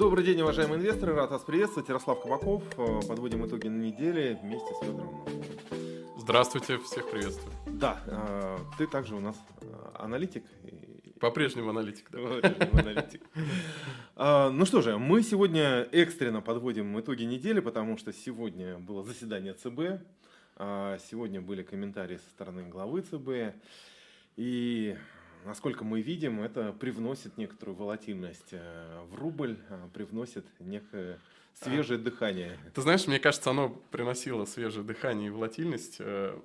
Добрый день, уважаемые инвесторы. Рад вас приветствовать. Ярослав Кабаков. Э, подводим итоги на неделе вместе с Федором. Здравствуйте, всех приветствую. Да, э, ты также у нас э, аналитик. По-прежнему аналитик. Да. По-прежнему аналитик. Ну что же, мы сегодня экстренно подводим итоги недели, потому что сегодня было заседание ЦБ, сегодня были комментарии со стороны главы ЦБ, и насколько мы видим, это привносит некоторую волатильность э, в рубль, э, привносит некое свежее а, дыхание. Ты знаешь, мне кажется, оно приносило свежее дыхание и волатильность э,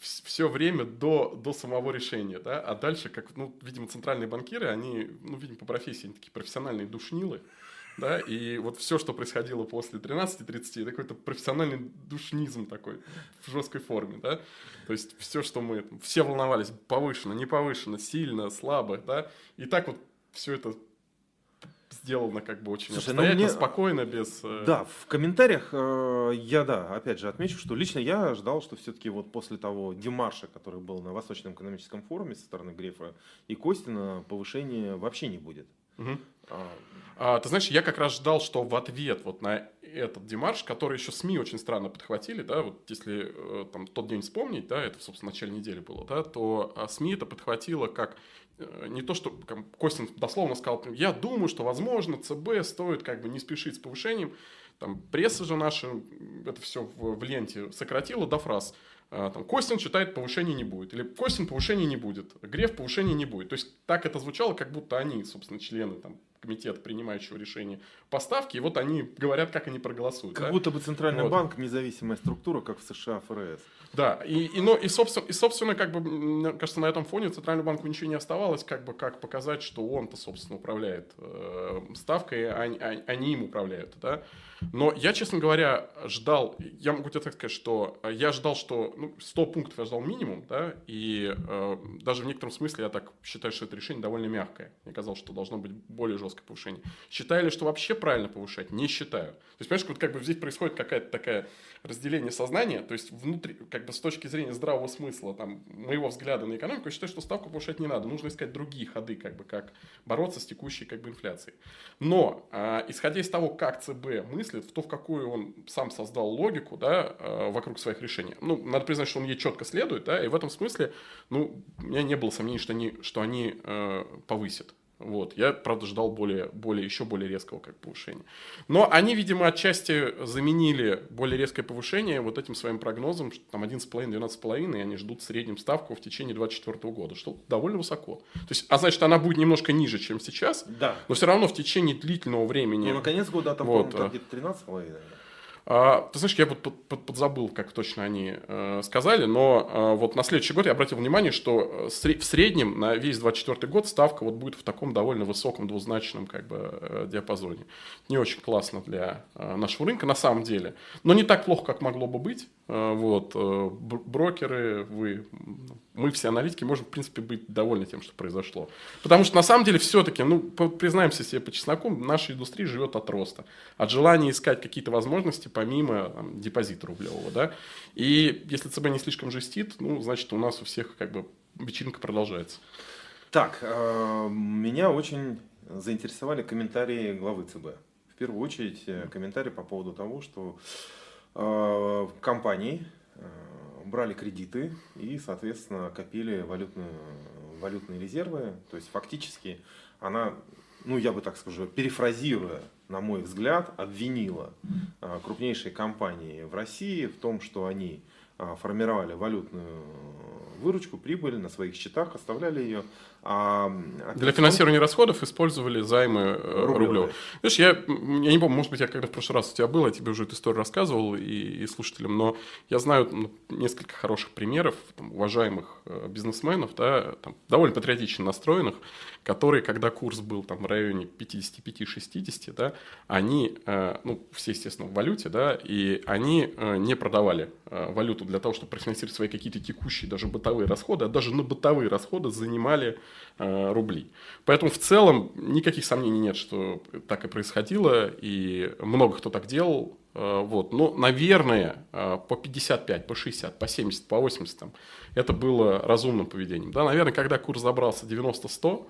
все время до, до самого решения, да, а дальше, как, ну, видимо, центральные банкиры, они, ну, видимо, по профессии, они такие профессиональные душнилы, да, и вот все, что происходило после 13.30, это какой-то профессиональный душнизм такой в жесткой форме, да, то есть все, что мы, все волновались, повышено, не повышено, сильно, слабо, да, и так вот все это сделано как бы очень Слушай, ну обстоятельно, мне... спокойно, без... Э, да, в комментариях э, я, да, опять же отмечу, что лично я ждал, что все-таки вот после того демарша, который был на Восточном экономическом форуме со стороны Грефа и Костина, повышения вообще не будет. Угу. А, а, ты знаешь, я как раз ждал, что в ответ вот на этот демарш, который еще СМИ очень странно подхватили, да, вот если э, там тот день вспомнить, да, это, собственно, в начале недели было, да, то а, СМИ это подхватило как э, не то, что как, Костин дословно сказал, я думаю, что, возможно, ЦБ стоит как бы не спешить с повышением, там пресса же наша это все в, в ленте сократила до фраз там, Костин считает, повышения не будет. Или Костин повышения не будет. Греф повышения не будет. То есть так это звучало, как будто они, собственно, члены там, комитета, принимающего решение поставки, и вот они говорят, как они проголосуют. Как да? будто бы Центральный вот. банк независимая структура, как в США ФРС. Да, и, и, но, и, собственно, и, собственно, как бы, мне кажется, на этом фоне Центральному банку ничего не оставалось, как бы, как показать, что он-то, собственно, управляет э, ставкой, а, а, они им управляют, да. Но я, честно говоря, ждал, я могу тебе так сказать, что я ждал, что ну, 100 пунктов я ждал минимум, да, и э, даже в некотором смысле я так считаю, что это решение довольно мягкое. Мне казалось, что должно быть более жесткое повышение. Считаю ли, что вообще правильно повышать? Не считаю. То есть, понимаешь, вот как бы здесь происходит какая-то такая разделение сознания, то есть внутри, как бы с точки зрения здравого смысла, там, моего взгляда на экономику, я считаю, что ставку повышать не надо. Нужно искать другие ходы, как бы, как бороться с текущей, как бы, инфляцией. Но, э, исходя из того, как ЦБ мыслит, в то, в какую он сам создал логику, да, э, вокруг своих решений, ну, надо признать, что он ей четко следует, да, и в этом смысле, ну, у меня не было сомнений, что они, что они э, повысят вот. Я, правда, ждал более, более, еще более резкого как повышения. Но они, видимо, отчасти заменили более резкое повышение вот этим своим прогнозом, что там 11,5-12,5, и они ждут среднем ставку в течение 2024 года, что довольно высоко. То есть, а значит, она будет немножко ниже, чем сейчас, да. но все равно в течение длительного времени. Ну, на конец года там, вот, там где-то 13,5. А, ты знаешь, я вот под, под, подзабыл, как точно они э, сказали, но э, вот на следующий год я обратил внимание, что э, в среднем на весь 24 год ставка вот будет в таком довольно высоком двузначном как бы диапазоне. Не очень классно для нашего рынка на самом деле, но не так плохо, как могло бы быть. Э, вот, э, брокеры, вы, мы все аналитики можем, в принципе, быть довольны тем, что произошло. Потому что, на самом деле, все-таки, ну, признаемся себе по чесноку, наша индустрия живет от роста. От желания искать какие-то возможности помимо там, депозита рублевого, да. И если ЦБ не слишком жестит, ну, значит, у нас у всех, как бы, вечеринка продолжается. Так, э, меня очень заинтересовали комментарии главы ЦБ. В первую очередь, комментарий по поводу того, что Э, компании э, брали кредиты и, соответственно, копили валютные, валютные резервы. То есть фактически она, ну я бы так скажу, перефразируя, на мой взгляд, обвинила э, крупнейшие компании в России в том, что они формировали валютную выручку, прибыль на своих счетах, оставляли ее. А, Для финансирования расходов использовали займы э, рублевые. Знаешь, я, я не помню, может быть, я когда в прошлый раз у тебя был, я тебе уже эту историю рассказывал и, и слушателям, но я знаю ну, несколько хороших примеров там, уважаемых э, бизнесменов, да, там, довольно патриотично настроенных, которые, когда курс был там, в районе 55-60, да, они, э, ну, все, естественно, в валюте, да, и они не продавали валюту для того, чтобы профинансировать свои какие-то текущие даже бытовые расходы, а даже на бытовые расходы занимали Э, рублей. Поэтому в целом никаких сомнений нет, что так и происходило, и много кто так делал. Э, вот. Но, наверное, э, по 55, по 60, по 70, по 80 там, это было разумным поведением. Да, наверное, когда курс забрался 90-100,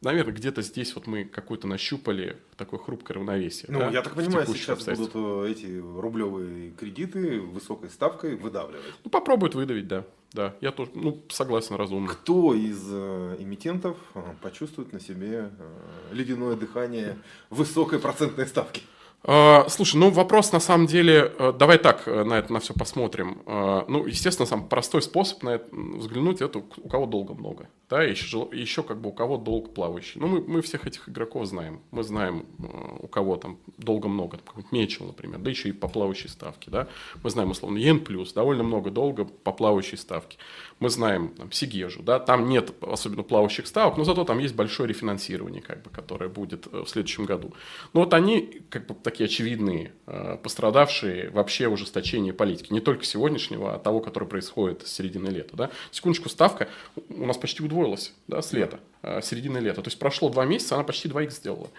наверное, где-то здесь вот мы какое-то нащупали такое хрупкое равновесие. Ну, да, я так понимаю, сейчас будут э, эти рублевые кредиты высокой ставкой выдавливать. Ну, попробуют выдавить, да. Да, я тоже, ну, согласен, разумно. Кто из э, эмитентов э, почувствует на себе э, ледяное дыхание высокой процентной ставки? А, Слушай, ну вопрос на самом деле, э, давай так э, на это на все посмотрим. А, Ну, естественно, сам простой способ на это взглянуть, это у кого долго много. Да, еще, еще как бы у кого долг плавающий. Ну, мы, мы всех этих игроков знаем. Мы знаем, э, у кого там долго много, там, Мечел, например, да еще и по плавающей ставке, да. Мы знаем, условно, Йен плюс, довольно много долга по плавающей ставке. Мы знаем там, Сигежу, да, там нет особенно плавающих ставок, но зато там есть большое рефинансирование, как бы, которое будет в следующем году. Но вот они, как бы, такие очевидные, э, пострадавшие вообще ужесточение политики. Не только сегодняшнего, а того, которое происходит с середины лета. Да? Секундочку, ставка у нас почти удвоилась да, с лета, э, середины лета. То есть прошло два месяца, она почти 2х сделала.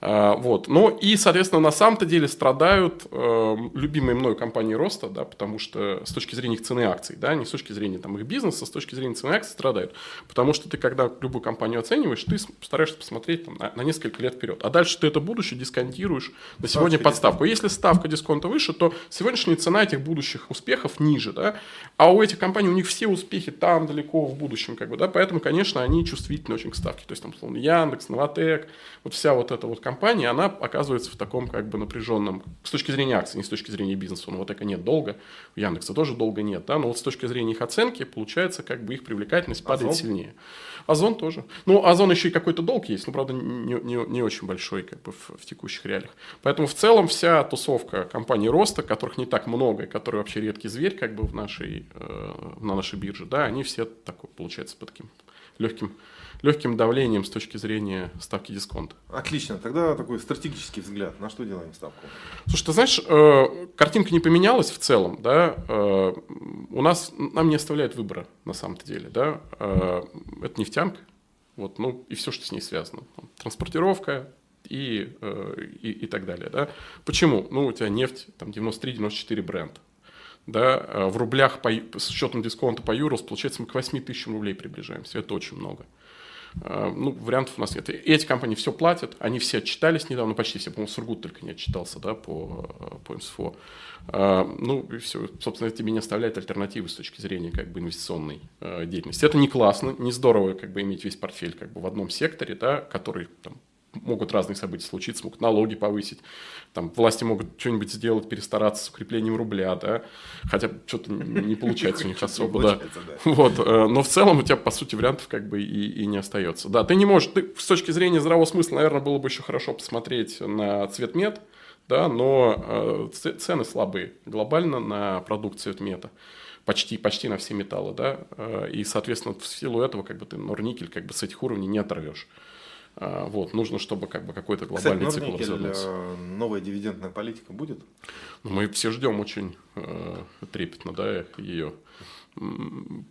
А, Вот. Ну и, соответственно, на самом-то деле страдают э, любимые мною компании роста, да, потому что с точки зрения их цены акций, да, не с точки зрения там, их бизнеса, с точки зрения цены акций страдают. Потому что ты, когда любую компанию оцениваешь, ты стараешься посмотреть там, на, на несколько лет вперед. А дальше ты это будущее дисконтируешь на сегодня под ставку. Если ставка дисконта выше, то сегодняшняя цена этих будущих успехов ниже. Да? А у этих компаний, у них все успехи там далеко в будущем. Как бы, да? Поэтому, конечно, они чувствительны очень к ставке. То есть, там, условно, Яндекс, Новотек, вот вся вот эта вот компания, она оказывается в таком как бы напряженном, с точки зрения акций, не с точки зрения бизнеса. У Новотека нет долга, у Яндекса тоже долга нет. Да? Но вот с точки зрения их оценки, получается, как бы их привлекательность падает Озон? сильнее. Озон тоже. Ну, Озон еще и какой-то долг есть, но, правда, не, не- не очень большой как бы в, в текущих реалиях. Поэтому в целом вся тусовка компаний роста, которых не так много, и которые вообще редкий зверь как бы в нашей, э, на нашей бирже, да, они все такой, получается, под таким легким, легким давлением с точки зрения ставки дисконта. Отлично, тогда такой стратегический взгляд. На что делаем ставку? Слушай, ты знаешь, э, картинка не поменялась в целом, да, э, у нас, нам не оставляют выбора на самом-то деле, да, Э, это нефтянка, вот, ну, и все, что с ней связано, транспортировка и, и, и так далее, да. Почему? Ну, у тебя нефть, там, 93-94 бренд, да, в рублях по, с учетом дисконта по юрос, получается, мы к 8 тысячам рублей приближаемся, это очень много. Э, Ну, вариантов у нас нет. И эти компании все платят, они все отчитались недавно, почти все, по-моему, Сургут только не отчитался, да, по, по МСФО. Э, Ну, и все, собственно, это тебе не оставляет альтернативы с точки зрения как бы инвестиционной э, деятельности. Это не классно, не здорово как бы иметь весь портфель как бы в одном секторе, да, который там могут разные события случиться, могут налоги повысить, там власти могут что-нибудь сделать, перестараться с укреплением рубля, да, хотя что-то не получается у них особо, да. Вот, э, но в целом у тебя, по сути, вариантов как бы и, и не остается. Да, ты не можешь, ты, с точки зрения здравого смысла, наверное, было бы еще хорошо посмотреть на цветмет, да, но э, цены слабые глобально на продукт цветмета. Почти, почти на все металлы, да, э, и, соответственно, в силу этого, как бы ты норникель как бы с этих уровней не оторвешь. А, Вот, нужно, чтобы как бы какой-то Кстати, глобальный цикл Норникель, развернулся. э, новая дивидендная политика будет? Ну, Мы все ждем очень э, трепетно, да, ее.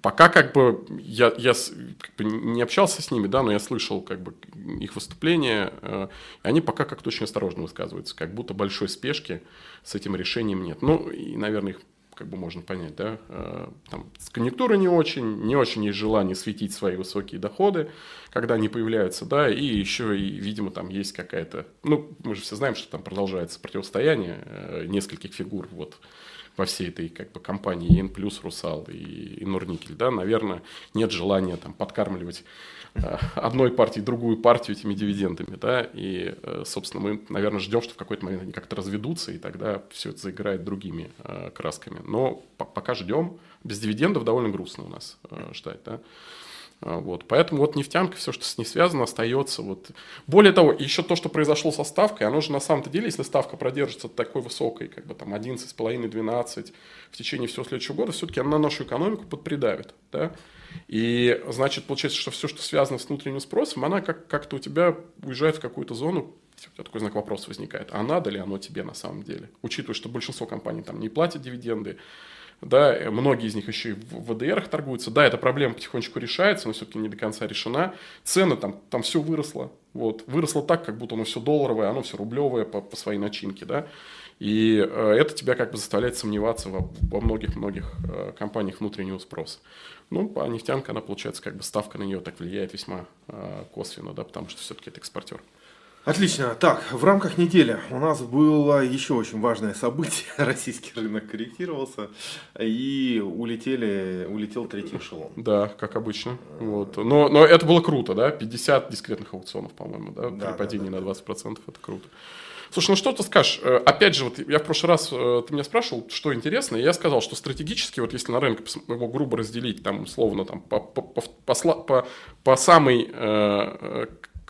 Пока как бы я, я как бы не общался с ними, да, но я слышал как бы их выступления, э, и они пока как-то очень осторожно высказываются, как будто большой спешки с этим решением нет. Ну, и, наверное, их как бы можно понять, да, э, там с конъюнктурой не очень, не очень есть желание светить свои высокие доходы, когда они появляются, да, и еще и, видимо, там есть какая-то, ну, мы же все знаем, что там продолжается противостояние э, нескольких фигур, вот, во всей этой как бы компании ИН Русал и, и Норникель, да, наверное, нет желания там подкармливать одной партии другую партию этими дивидендами, да, и, э, собственно, мы, наверное, ждем, что в какой-то момент они как-то разведутся, и тогда все это заиграет другими э, красками. Но по- пока ждем, без дивидендов довольно грустно у нас э, ждать, да. А, Вот. Поэтому вот нефтянка, все, что с ней связано, остается. Вот. Более того, еще то, что произошло со ставкой, оно же на самом-то деле, если ставка продержится такой высокой, как бы там 11,5-12 в течение всего следующего года, все-таки она нашу экономику подпридавит. Да? И значит, получается, что все, что связано с внутренним спросом, она как- как-то у тебя уезжает в какую-то зону, у тебя такой знак вопроса возникает, а надо ли оно тебе на самом деле? Учитывая, что большинство компаний там не платят дивиденды, да, э, многие из них еще и в ВДРах торгуются. Да, эта проблема потихонечку решается, но все-таки не до конца решена. Цены там, там все выросло. Вот. Выросло так, как будто оно все долларовое, оно все рублевое по, по своей начинке, да. И э, это тебя как бы заставляет сомневаться во, во многих-многих э, компаниях внутреннего спроса. Ну, а нефтянка, она, получается, как бы ставка на нее так влияет весьма э, косвенно, да, потому что все-таки это экспортер. Отлично. Так, в рамках недели у нас было еще очень важное событие. Российский рынок корректировался и улетели, улетел третий эшелон. Да, как обычно. Вот. Но, но это было круто, да? 50 дискретных аукционов, по-моему, да? да При падении да, да, на 20% это круто. Слушай, ну что ты скажешь? Э, опять же, вот я в прошлый раз, э, ты меня спрашивал, что интересно, и я сказал, что стратегически, вот если на рынок его грубо разделить, там, условно, там, по, по, по, по, по, по самой э,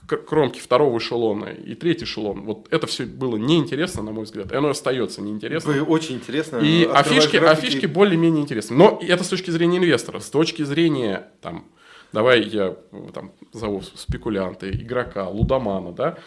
кромки второго эшелона и третий эшелон. Вот это все было неинтересно, на мой взгляд. И оно остается неинтересно. Вы очень интересно. И а фишки, а фишки более-менее интересны. Но это с точки зрения инвестора. С точки зрения там, давай я там зову спекулянта, игрока, лудомана, да,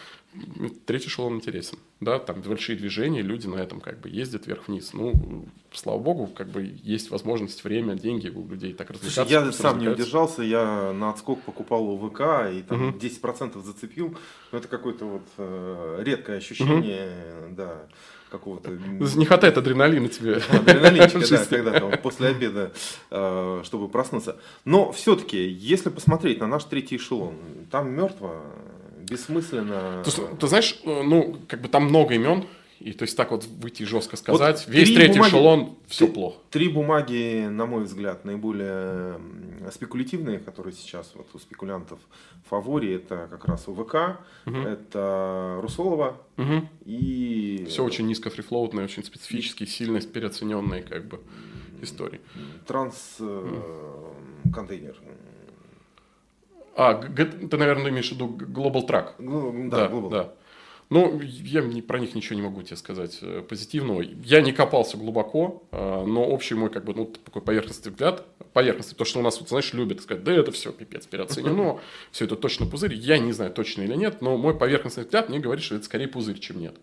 третий эшелон интересен, да, там большие движения, люди на этом как бы ездят вверх-вниз. Ну, слава богу, как бы есть возможность, время, деньги у людей так развлекаться. Слушай, я сам не удержался, я на отскок покупал у ВК и там угу. 10% зацепил. Ну, это какое-то вот э, редкое ощущение, угу. да какого-то... Не хватает адреналина тебе. Адреналинчика, да, когда там после обеда, э, чтобы проснуться. Но все-таки, если посмотреть на наш третий эшелон, там мертво бессмысленно. Ты, ты знаешь, э, ну, как бы там много имен, и то есть так вот выйти жестко сказать, вот весь третий бумаги, эшелон, все три, плохо. Три бумаги, на мой взгляд, наиболее спекулятивные, которые сейчас вот у спекулянтов в фаворе, это как раз УВК, угу. это Русолова угу. и... Все очень низко фрифлоутные, очень специфические, сильно переоцененные как бы истории. Транс-контейнер. Э, а, ты, наверное, имеешь в виду Global Track. Ну, да, да, Global. да. Ну, я не, про них ничего не могу тебе сказать э, позитивного. Я не копался глубоко, э, но общий мой, как бы, ну, такой поверхностный взгляд, поверхностный, то, что у нас, вот, знаешь, любят сказать, да это все пипец переоценено, все это точно пузырь. Я не знаю, точно или нет, но мой поверхностный взгляд мне говорит, что это скорее пузырь, чем нет.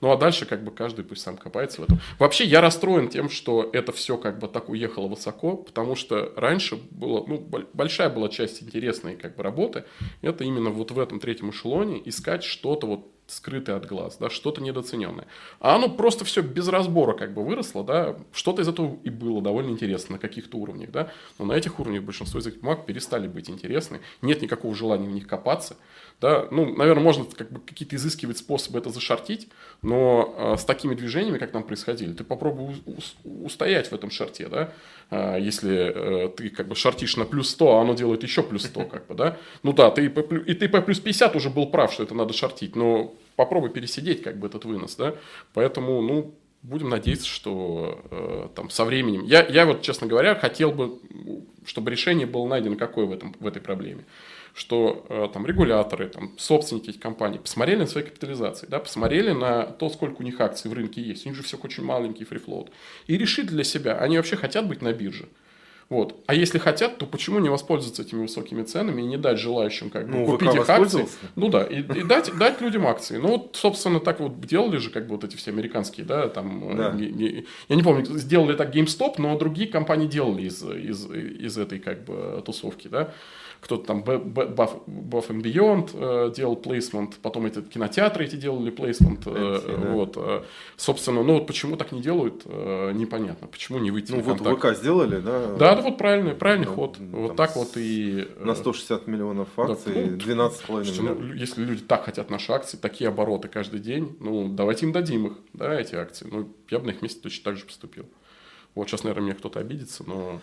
Ну а дальше как бы каждый пусть сам копается в этом. Вообще я расстроен тем, что это все как бы так уехало высоко, потому что раньше было, ну, большая была часть интересной как бы работы, это именно вот в этом третьем эшелоне искать что-то вот скрытое от глаз, да, что-то недооцененное. А оно просто все без разбора как бы выросло, да, что-то из этого и было довольно интересно на каких-то уровнях, да, но на этих уровнях большинство из этих бумаг перестали быть интересны, нет никакого желания в них копаться, да, ну, наверное, можно как бы какие-то изыскивать способы это зашортить, но э, с такими движениями, как там происходили, ты попробуй устоять в этом шарте, да, э, если э, ты как бы шортишь на плюс 100, а оно делает еще плюс 100, как бы, да, ну да, ты по, и ты по плюс 50 уже был прав, что это надо шортить, но попробуй пересидеть как бы этот вынос, да, поэтому, ну, будем надеяться, что э, там со временем... Я, я вот, честно говоря, хотел бы, чтобы решение было найдено какое в, этом, в этой проблеме. Что э, там регуляторы, там, собственники этих компаний посмотрели на свои капитализации, да, посмотрели на то, сколько у них акций в рынке есть, у них же все очень маленький фрифлоут, и решили для себя, они вообще хотят быть на бирже. Вот. А если хотят, то почему не воспользоваться этими высокими ценами и не дать желающим как бы, ну, купить их акции? Ну да, и, и дать, дать людям акции. Ну вот, собственно, так вот делали же как бы вот эти все американскаские, да, там, э, да. я не помню, сделали так GameStop, но другие компании делали из, из, из этой как бы тусовки, да кто-то там Buff, Buff and Beyond э, делал плейсмент, потом эти кинотеатры эти делали плейсмент. Э, да. вот, э, собственно, ну вот почему так не делают, э, непонятно. Почему не выйти Ну вот ВК сделали, да? Да, да, вот правильный, правильный ну, ход. Вот так вот и... Э, на 160 миллионов акций, да, ну, 12,5 миллионов. Ну, если люди так хотят наши акции, такие обороты каждый день, ну давайте им дадим их, да, эти акции. Ну я бы на их месте точно так же поступил. Вот сейчас, наверное, мне кто-то обидится, но...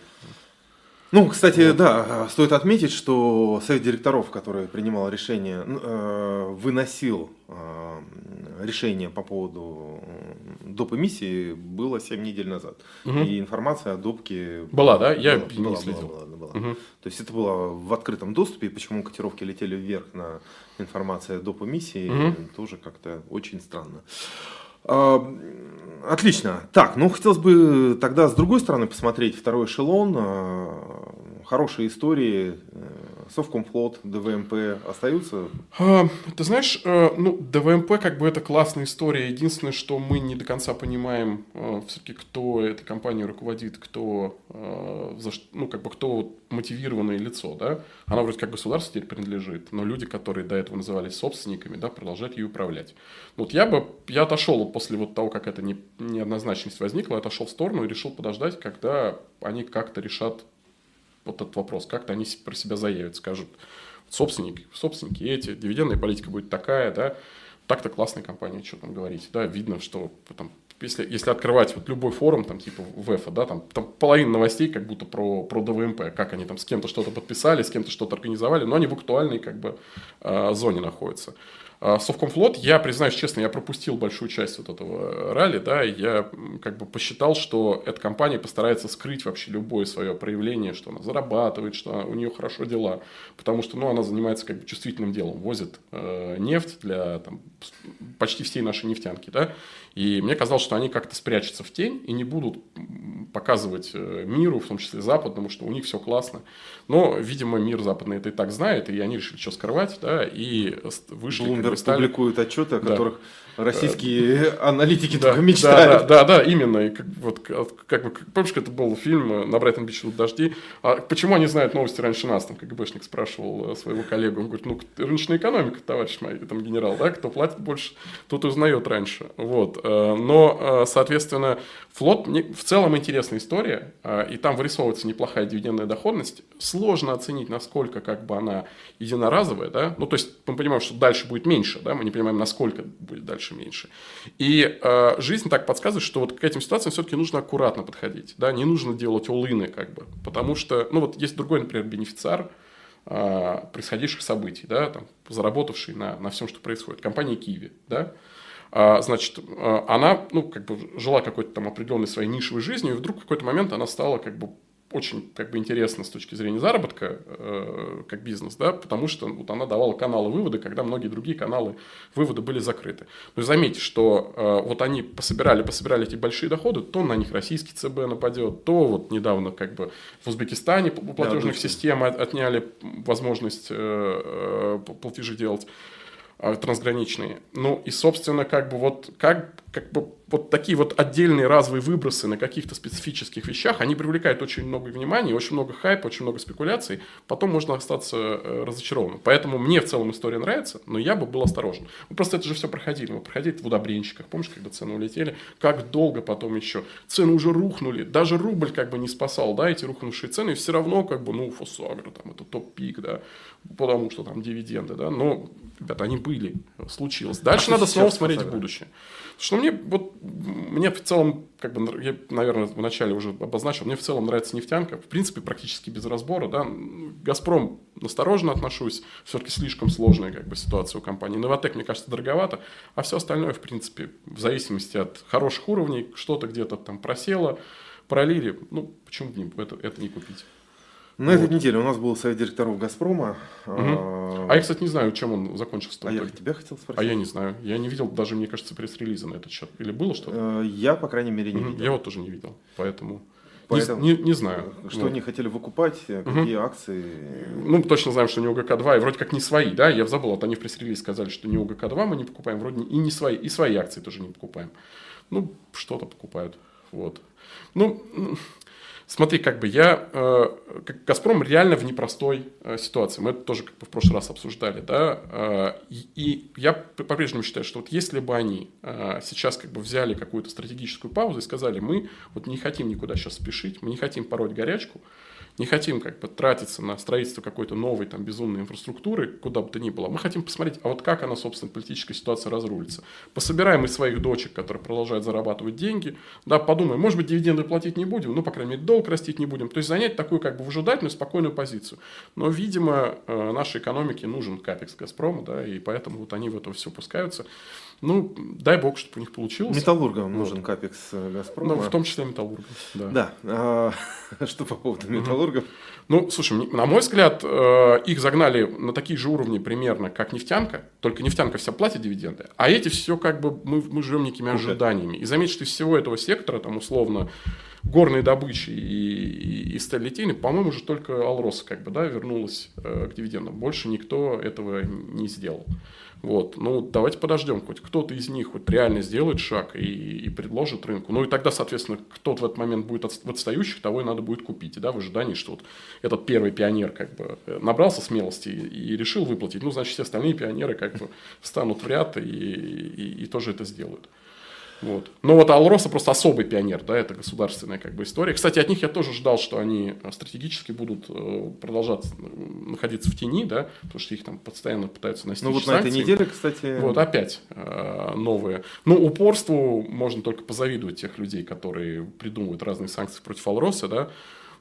Ну, кстати, вот. да, стоит отметить, что совет директоров, который принимал решение, э, выносил э, решение по поводу доп. эмиссии было 7 недель назад. Угу. И информация о допке... Была, да? Я была, не следил. Была, была, была. Угу. То есть это было в открытом доступе, почему котировки летели вверх на информацию о доп. эмиссии, угу. тоже как-то очень странно. Отлично. Так, ну хотелось бы тогда с другой стороны посмотреть второй эшелон. А, хорошие истории, Совкомфлот, ДВМП остаются? А, ты знаешь, э, ну, ДВМП как бы это классная история. Единственное, что мы не до конца понимаем э, все-таки, кто этой компанией руководит, кто, э, ну, как бы кто мотивированное лицо, да. Она вроде как государству теперь принадлежит, но люди, которые до этого назывались собственниками, да, продолжают ее управлять. Вот я бы, я отошел после вот того, как эта не, неоднозначность возникла, отошел в сторону и решил подождать, когда они как-то решат вот этот вопрос, как-то они про себя заявят, скажут, собственники, собственники эти, дивидендная политика будет такая, да, так-то классная компания, что там говорить, да, видно, что там, если, если открывать вот любой форум, там, типа ВЭФа, да, там, там половина новостей как будто про, про ДВМП, как они там с кем-то что-то подписали, с кем-то что-то организовали, но они в актуальной, как бы, э, зоне находятся. А, Совкомфлот, я признаюсь честно, я пропустил большую часть вот этого ралли, да, я как бы посчитал, что эта компания постарается скрыть вообще любое свое проявление, что она зарабатывает, что у нее хорошо дела, потому что, ну, она занимается как бы чувствительным делом, возит э, нефть для там, почти всей нашей нефтянки, да, и мне казалось, что они как-то спрячутся в тень и не будут показывать э, миру, в том числе западному, что у них все классно. Но, видимо, мир западный это и так знает, и они решили что скрывать, да, и вышли. Bloomberg стали... публикует отчеты, о да. Российские аналитики да, только мечтают. Да, да, да, именно. И как, вот, как помнишь, это был фильм «На Брайтон Бич дожди». А почему они знают новости раньше нас? Там КГБшник спрашивал э, своего коллегу. Он говорит, ну, рыночная экономика, товарищ мой, там генерал, да, кто платит больше, тот узнает раньше. Вот. Э, но, э, соответственно, флот в целом интересная история, и там вырисовывается неплохая дивидендная доходность. Сложно оценить, насколько как бы она единоразовая, да, ну, то есть мы понимаем, что дальше будет меньше, да, мы не понимаем, насколько будет дальше меньше. И э, жизнь так подсказывает, что вот к этим ситуациям все-таки нужно аккуратно подходить, да, не нужно делать улыны, как бы, потому что, ну, вот есть другой, например, бенефициар, э, происходивших событий, да, там, заработавший на, на всем, что происходит, компания Киви, да, а, значит, а, она, ну, как бы жила какой-то там определенной своей нишевой жизнью, и вдруг в какой-то момент она стала как бы очень как бы интересно с точки зрения заработка э, как бизнес, да, потому что вот она давала каналы вывода, когда многие другие каналы вывода были закрыты. Но заметьте, что э, вот они пособирали, пособирали эти большие доходы, то на них российский ЦБ нападет, то вот недавно как бы в Узбекистане у платежных да, систем отняли возможность э, э, платежи делать трансграничные. Ну и, собственно, как бы вот как, как бы вот такие вот отдельные разовые выбросы на каких-то специфических вещах, они привлекают очень много внимания, очень много хайпа, очень много спекуляций, потом можно остаться э, разочарованным. Поэтому мне в целом история нравится, но я бы был осторожен. Мы просто это же все проходили. Мы проходили в удобренчиках, помнишь, когда цены улетели, как долго потом еще. Цены уже рухнули, даже рубль как бы не спасал, да, эти рухнувшие цены, и все равно как бы, ну, Фосагро, там, это топ-пик, да, потому что там дивиденды, да, но, ребята, они были, случилось. Дальше а надо снова смотреть в будущее. Что мне, вот, мне в целом, как бы, я, наверное, вначале уже обозначил, мне в целом нравится нефтянка, в принципе, практически без разбора, да. Газпром настороженно отношусь, все-таки слишком сложная, как бы, ситуация у компании. Новотек, мне кажется, дороговато, а все остальное, в принципе, в зависимости от хороших уровней, что-то где-то там просело, пролили, ну, почему бы это, это не купить? На вот. этой неделе у нас был совет директоров «Газпрома». Угу. А я, кстати, не знаю, чем он закончился. А я тебя хотел спросить. А я не знаю. Я не видел даже, мне кажется, пресс-релиза на этот счет. Или было что-то? Э, я, по крайней мере, не угу. видел. Я вот тоже не видел, поэтому... Поэтому, не, не, не знаю. Что вот. они хотели выкупать, э, какие угу. акции? Ну, точно знаем, что не УГК-2, и вроде как не свои, да, я забыл, вот они в пресс-релизе сказали, что не УГК-2 мы не покупаем, вроде и не свои, и свои акции тоже не покупаем. Ну, что-то покупают, вот. Ну, Смотри, как бы я, э, Газпром реально в непростой э, ситуации. Мы это тоже как бы в прошлый раз обсуждали, да. Э, и я по-прежнему считаю, что вот если бы они э, сейчас как бы взяли какую-то стратегическую паузу и сказали, мы вот не хотим никуда сейчас спешить, мы не хотим пороть горячку, не хотим как бы тратиться на строительство какой-то новой там безумной инфраструктуры, куда бы то ни было. Мы хотим посмотреть, а вот как она, собственно, политическая ситуация разрулится. Пособираем из своих дочек, которые продолжают зарабатывать деньги, да, подумаем, может быть, дивиденды платить не будем, ну, по крайней мере, долг растить не будем. То есть занять такую как бы выжидательную, спокойную позицию. Но, видимо, э, нашей экономике нужен капекс Газпрома, да, и поэтому вот они в это все пускаются. Ну, дай бог, чтобы у них получилось. Металлургам вот. нужен капекс э, Газпрома. Ну, в том числе металлургам, да. Да. А, что по поводу металлургов? Ну, слушай, на мой взгляд, э, их загнали на такие же уровни примерно, как нефтянка. Только нефтянка вся платит дивиденды. А эти все как бы, мы, мы живем некими ожиданиями. И заметь, что из всего этого сектора, там, условно, горной добычи и, и, и сталилитейной, по-моему, уже только Алрос как бы, да, вернулась э, к дивидендам. Больше никто этого не сделал. Вот. Ну, давайте подождем, хоть кто-то из них вот реально сделает шаг и, и предложит рынку. Ну, и тогда, соответственно, кто-то в этот момент будет от, в отстающих, того и надо будет купить. Да, в ожидании, что вот этот первый пионер как бы э, набрался смелости и, и решил выплатить. Ну, значит, все остальные пионеры как бы встанут в ряд и, и, и тоже это сделают. Вот. Но вот Алроса просто особый пионер, да, это государственная как бы история. Кстати, от них я тоже ждал, что они э, стратегически будут э, продолжать находиться в тени, да, потому что их там постоянно пытаются настичь Ну вот санкции. на этой неделе, кстати... Вот опять э, новые. Ну, упорству можно только позавидовать тех людей, которые придумывают разные санкции против Алроса, да,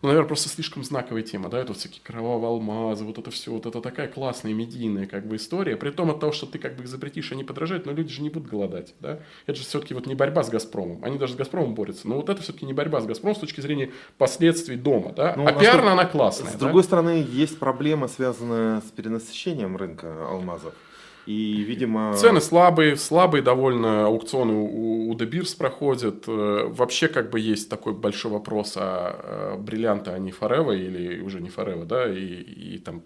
ну, наверное, просто слишком знаковая тема, да, это всякие кровавые алмазы, вот это все, вот это такая классная медийная как бы история, при том от того, что ты как бы их запретишь, они подражают, но люди же не будут голодать, да, это же все-таки вот не борьба с Газпромом, они даже с Газпромом борются, но вот это все-таки не борьба с Газпромом с точки зрения последствий дома, да, Ну, а а пиарно она классная, С да? другой стороны, есть проблема, связанная с перенасыщением рынка алмазов. И, видимо... Цены слабые, слабые довольно аукционы у, у Beers проходят. Э, Вообще как бы есть такой большой вопрос, а, э, бриллианты они Форева или уже не Форева, да, и, и там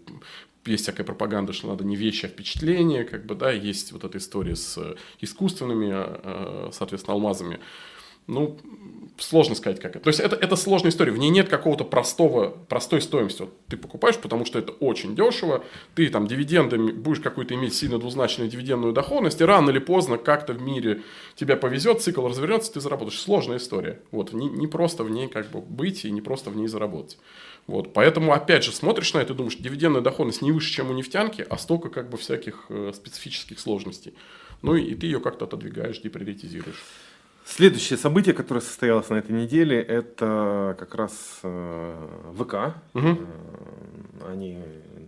есть всякая пропаганда, что надо не вещи, а впечатление, как бы, да, есть вот эта история с искусственными, э, соответственно, алмазами. Ну, сложно сказать, как это. То есть, это, это сложная история. В ней нет какого-то простого, простой стоимости. Вот ты покупаешь, потому что это очень дешево. Ты там дивидендами будешь какую-то иметь сильно двузначную дивидендную доходность. И рано или поздно как-то в мире тебя повезет, цикл развернется, ты заработаешь. Сложная история. Вот, не, не просто в ней как бы быть и не просто в ней заработать. Вот, поэтому, опять же, смотришь на это и думаешь, дивидендная доходность не выше, чем у нефтянки, а столько как бы всяких э, специфических сложностей. Ну и, и ты ее как-то отодвигаешь, деприоритизируешь. Следующее событие, которое состоялось на этой неделе, это как раз э, ВК. Э, Они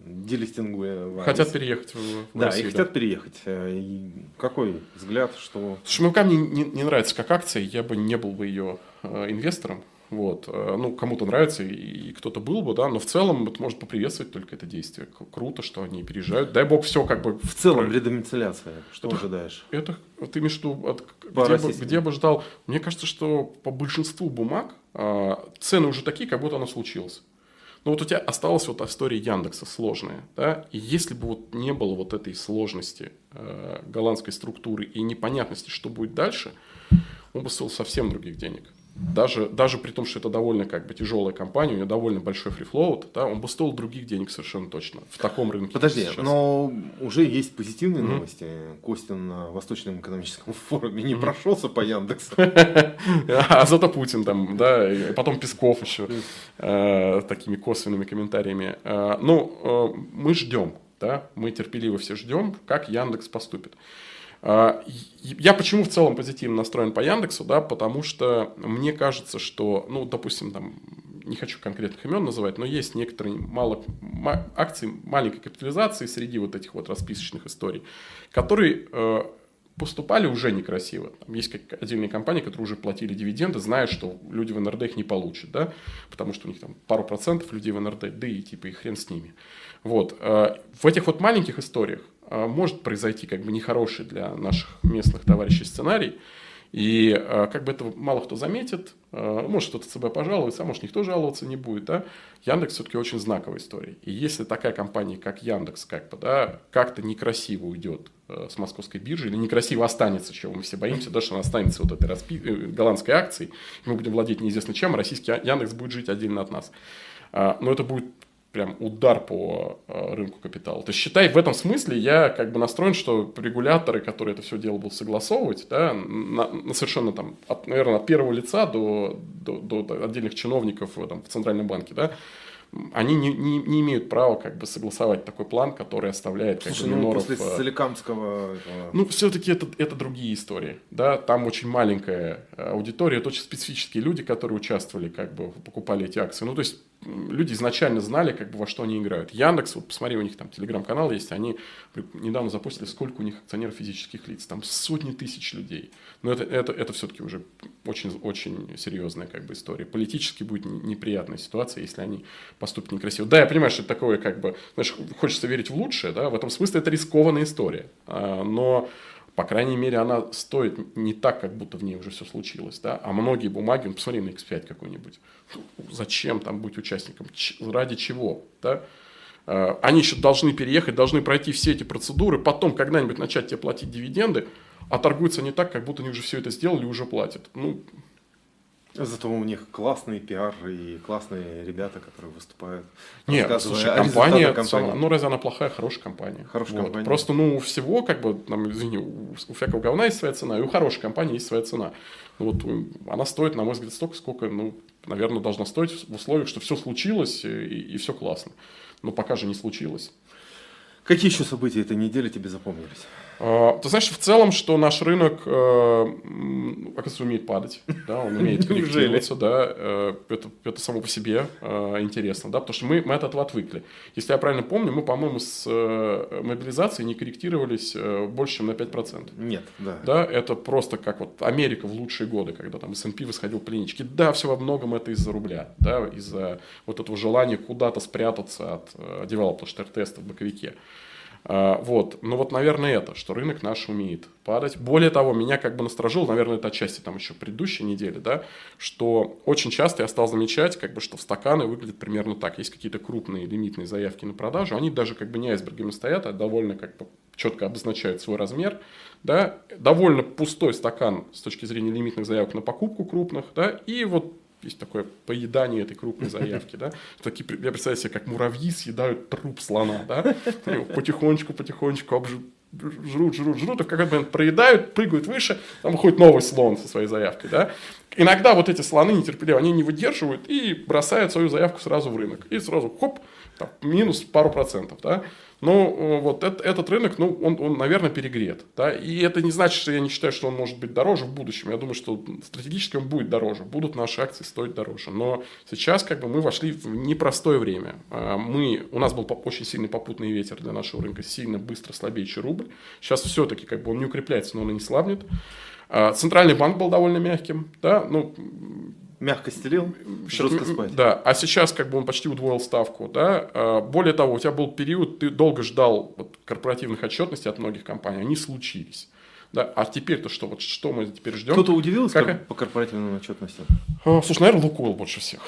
делистингуя Хотят переехать в, в Да, Россию, и хотят переехать. Э, и Какой взгляд, что... Слушай, МВК мне не, не нравится как акция, я бы не был бы ее э, инвестором. Вот. Э, Ну, кому-то нравится, и, кто-то был бы, да, но в целом это может поприветствовать только это действие. Круто, что они переезжают. Дай бог, все как бы... В целом, про- редомицеляция. Что Это- ожидаешь? Это, ты имеешь в виду, от- где, бы, где бы ждал? Мне кажется, что по большинству бумаг а, цены уже такие, как будто оно случилось. Но вот у тебя осталась вот история Яндекса сложная, да, и если бы вот не было вот этой сложности э, голландской структуры и непонятности, что будет дальше, он бы стоил совсем других денег. Даже, даже при том, что это довольно как бы тяжелая компания, у нее довольно большой фрифлоут, да, он бы стоил других денег совершенно точно в таком рынке. Подожди, сейчас. но уже есть позитивные Мгм. новости. Костин на Восточном экономическом форуме не прошелся по Яндексу. А зато Путин там, да, и потом Песков еще э, такими косвенными комментариями. Э, ну, э, мы ждем, да, мы терпеливо все ждем, как Яндекс поступит. И- Я почему в целом позитивно настроен по Яндексу, да, потому что мне кажется, что, ну, допустим, там, не хочу конкретных имен называть, но есть некоторые мало, ма- акции маленькой капитализации среди вот этих вот расписочных историй, которые э, поступали уже некрасиво. Там есть как отдельные компании, которые уже платили дивиденды, зная, что люди в НРД их не получат, да, потому что у них там пару процентов людей в НРД, да и типа и хрен с ними. Вот. э, В этих вот маленьких историях может произойти как бы нехороший для наших местных товарищей сценарий, и э, как бы этого мало кто заметит, э, может кто-то ЦБ пожалуется, а может никто жаловаться не будет, да. Яндекс все-таки очень знаковая история. И если такая компания, как Яндекс, как бы, да, как-то некрасиво уйдет с московской биржи, или некрасиво останется, чего мы все боимся, да, что она останется вот этой распи- э, голландской акцией, мы будем владеть неизвестно чем, а российский Яндекс будет жить отдельно от нас. А, Но это будет прям удар по э, рынку капитала. То есть, считай, в этом смысле я как бы настроен, что регуляторы, которые это все дело будут согласовывать, да, на, на совершенно там, от, наверное, от первого лица до, до, до отдельных чиновников в, там, в Центральном банке, да, они не, не, не имеют права как бы согласовать такой план, который оставляет как Слушай, бы ну миноров... после э, Соликамского... этого- ну, все-таки это, это другие истории. Да? Там очень маленькая э, аудитория, это очень специфические люди, которые участвовали, как бы покупали эти акции. Ну, то есть люди изначально знали, как бы, во что они играют. Яндекс, вот посмотри, у них там телеграм-канал есть, они недавно запустили, сколько у них акционеров физических лиц. Там сотни тысяч людей. Но это, это, это все-таки уже очень, очень серьезная как бы, история. Политически будет неприятная ситуация, если они поступят некрасиво. Да, я понимаю, что это такое, как бы, знаешь, хочется верить в лучшее, да, в этом смысле это рискованная история. А, Но по крайней мере, она стоит не так, как будто в ней уже все случилось, да, а многие бумаги, ну, посмотри на X5 какой-нибудь, зачем там быть участником, Ч- ради чего, да, э, они еще должны переехать, должны пройти все эти процедуры, потом когда-нибудь начать тебе платить дивиденды, а торгуются не так, как будто они уже все это сделали и уже платят. Ну, Зато у них классный пиар и классные ребята, которые выступают. Нет, рассказывая слушай, компания, компании. ну разве она плохая, хорошая компания? Хорошая Вот. компания. Просто, ну, у всего, как бы, там, извини, у, у всякого говна есть своя цена, и у хорошей компании есть своя цена. Ну, вот она стоит, на мой взгляд, столько, сколько, ну, наверное, должна стоить в условиях, что все случилось и, все классно. Но пока же не случилось. Какие еще события этой недели тебе запомнились? А, Ты знаешь, в целом, что наш рынок, э, оказывается, умеет падать, да, он умеет корректироваться, да, э, это, это само по себе э, интересно, да, потому что мы, мы от этого отвыкли. Если я правильно помню, мы, по-моему, с э, мобилизацией не корректировались э, больше, чем на 5%. Нет, да. Да, это просто как вот Америка в лучшие годы, когда там S&P восходил линейке. Да, все во многом это из-за рубля, да, из-за вот этого желания куда-то спрятаться от э, девелопер теста в боковике. А, Вот, ну вот, наверное, это, что рынок наш умеет падать. Более того, меня как бы насторожил, наверное, это отчасти там еще предыдущей недели, да, что очень часто я стал замечать, как бы, что в стаканы выглядят примерно так. Есть какие-то крупные лимитные заявки на продажу, они даже как бы не айсбергами стоят, а довольно как бы четко обозначают свой размер, да, довольно пустой стакан с точки зрения лимитных заявок на покупку крупных, да, и вот есть такое поедание этой крупной заявки, да. Такие, я представляю себе, как муравьи съедают труп слона, да. Потихонечку, потихонечку обжу- жрут, жрут, жрут, и в какой-то момент проедают, прыгают выше, там выходит новый слон со своей заявкой, да. Иногда вот эти слоны нетерпеливые, они не выдерживают и бросают свою заявку сразу в рынок. И сразу, хоп, там, минус пару процентов, да. Но э, вот эт- этот рынок, ну, он, он, наверное, перегрет. Да? И это не значит, что я не считаю, что он может быть дороже в будущем. Я думаю, что стратегически он будет дороже. Будут наши акции стоить дороже. Но сейчас как бы мы вошли в непростое время. А, Мы, у нас был очень сильный попутный ветер для нашего рынка, сильно быстро слабеющий рубль. Сейчас все-таки как бы он не укрепляется, но он и не слабнет. А, Центральный банк был довольно мягким, да, ну, Мягко стелил, жестко спать. да, а сейчас как бы он почти удвоил ставку, да. А, Более того, у тебя был период, ты долго ждал вот, корпоративных отчетностей от многих компаний, они случились. Да, а теперь-то что? Вот что мы теперь ждем? Кто-то удивился Как- по корпоративным отчетностям? А, Слушай, наверное, Лукойл больше всех.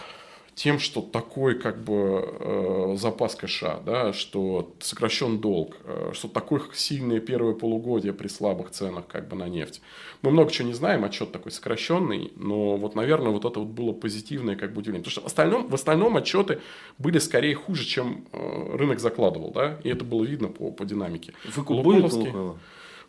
Тем, что такой как бы э, запас кэша, да, что сокращен долг, э, что такое сильное первое полугодие при слабых ценах как бы на нефть. Мы много чего не знаем, отчет такой сокращенный, но вот, наверное, вот это вот было позитивное как бы удивление. Потому что в остальном, в остальном отчеты были скорее хуже, чем э, рынок закладывал, да, и это было видно по, по динамике. Лукойловский- Лукойла?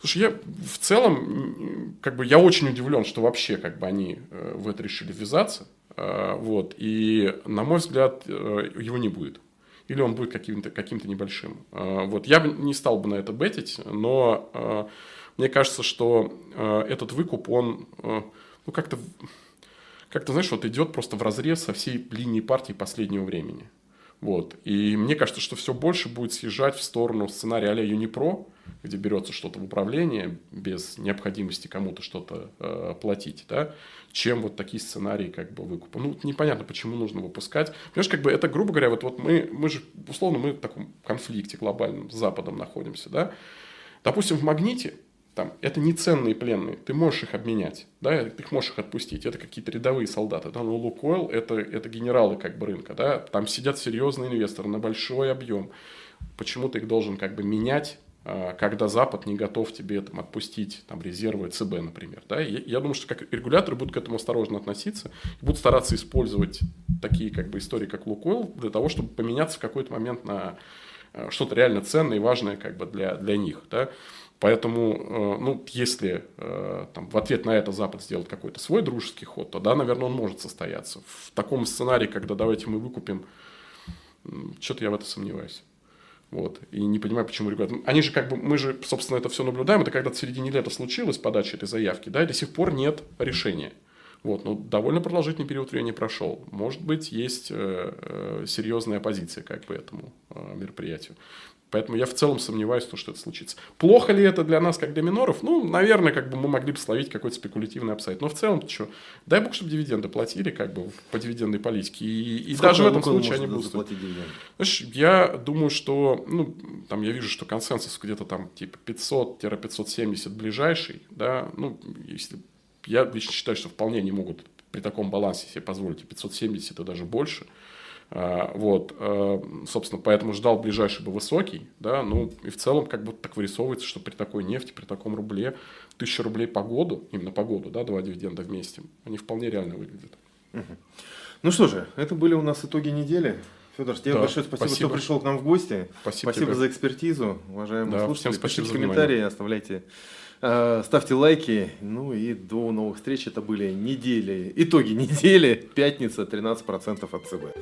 Слушай, я в целом, как бы, я очень удивлен, что вообще, как бы, они э, в это решили ввязаться, Э, вот, и, на мой взгляд, э, его не будет. Или он будет каким-то каким небольшим. Вот, я бы не стал бы на это бетить, но мне кажется, что этот выкуп, он, ну, как-то, как-то, знаешь, вот идет просто в разрез со всей линией партии последнего времени. Вот. И мне кажется, что все больше будет съезжать в сторону сценария а-ля Юнипро, где берется что-то в управление без необходимости кому-то что-то э, платить, да, чем вот такие сценарии как бы выкупа. Ну, непонятно, почему нужно выпускать. Понимаешь, как бы это, грубо говоря, вот, вот мы, мы же, условно, мы в таком конфликте глобальном с Западом находимся, да. Допустим, в «Магните» там, это не ценные пленные, ты можешь их обменять, да, ты их можешь их отпустить, это какие-то рядовые солдаты, да, но Лукойл это, это генералы как бы рынка, да, там сидят серьезные инвесторы на большой объем, почему ты их должен как бы менять, а, когда Запад не готов тебе там, отпустить там, резервы ЦБ, например. Да? И я думаю, что как регуляторы будут к этому осторожно относиться будут стараться использовать такие как бы, истории, как Лукойл, для того, чтобы поменяться в какой-то момент на э, что-то реально ценное и важное как бы, для, для них. Да? Поэтому, э, ну, если э, там, в ответ на это Запад сделает какой-то свой дружеский ход, то да, наверное, он может состояться. В таком сценарии, когда давайте мы выкупим, что-то я в это сомневаюсь. Вот. И не понимаю, почему регулятор... Они же как бы, мы же, собственно, это все наблюдаем. Это когда-то в середине лета случилось подача этой заявки, да, и до сих пор нет решения. Вот, ну, довольно продолжительный период времени прошел. Может быть, есть э, э, серьезная оппозиция как бы этому э, мероприятию. Поэтому я в целом сомневаюсь, что это случится. Плохо ли это для нас, как для миноров? Ну, наверное, как бы мы могли бы словить какой-то спекулятивный апсайд. Но в целом, что, дай бог, чтобы дивиденды платили как бы по дивидендной политике. И, и даже в этом случае они будут. Знаешь, я думаю, что, ну, там я вижу, что консенсус где-то там типа 500-570 ближайший, да, ну, если я лично считаю, что вполне не могут при таком балансе себе позволить и 570 и даже больше. А, вот, а, собственно, поэтому ждал ближайший бы высокий, да, ну и в целом как будто так вырисовывается, что при такой нефти, при таком рубле, тысяча рублей по году, именно по году, да, два дивиденда вместе, они вполне реально выглядят. Ну что же, это были у нас итоги недели. Федор, тебе да, большое спасибо, спасибо, что пришел к нам в гости. Спасибо, спасибо за экспертизу, уважаемые да, слушатели. Всем Пишите комментарии, оставляйте, э, ставьте лайки. Ну и до новых встреч. Это были недели, итоги недели, пятница, 13% от ЦБ.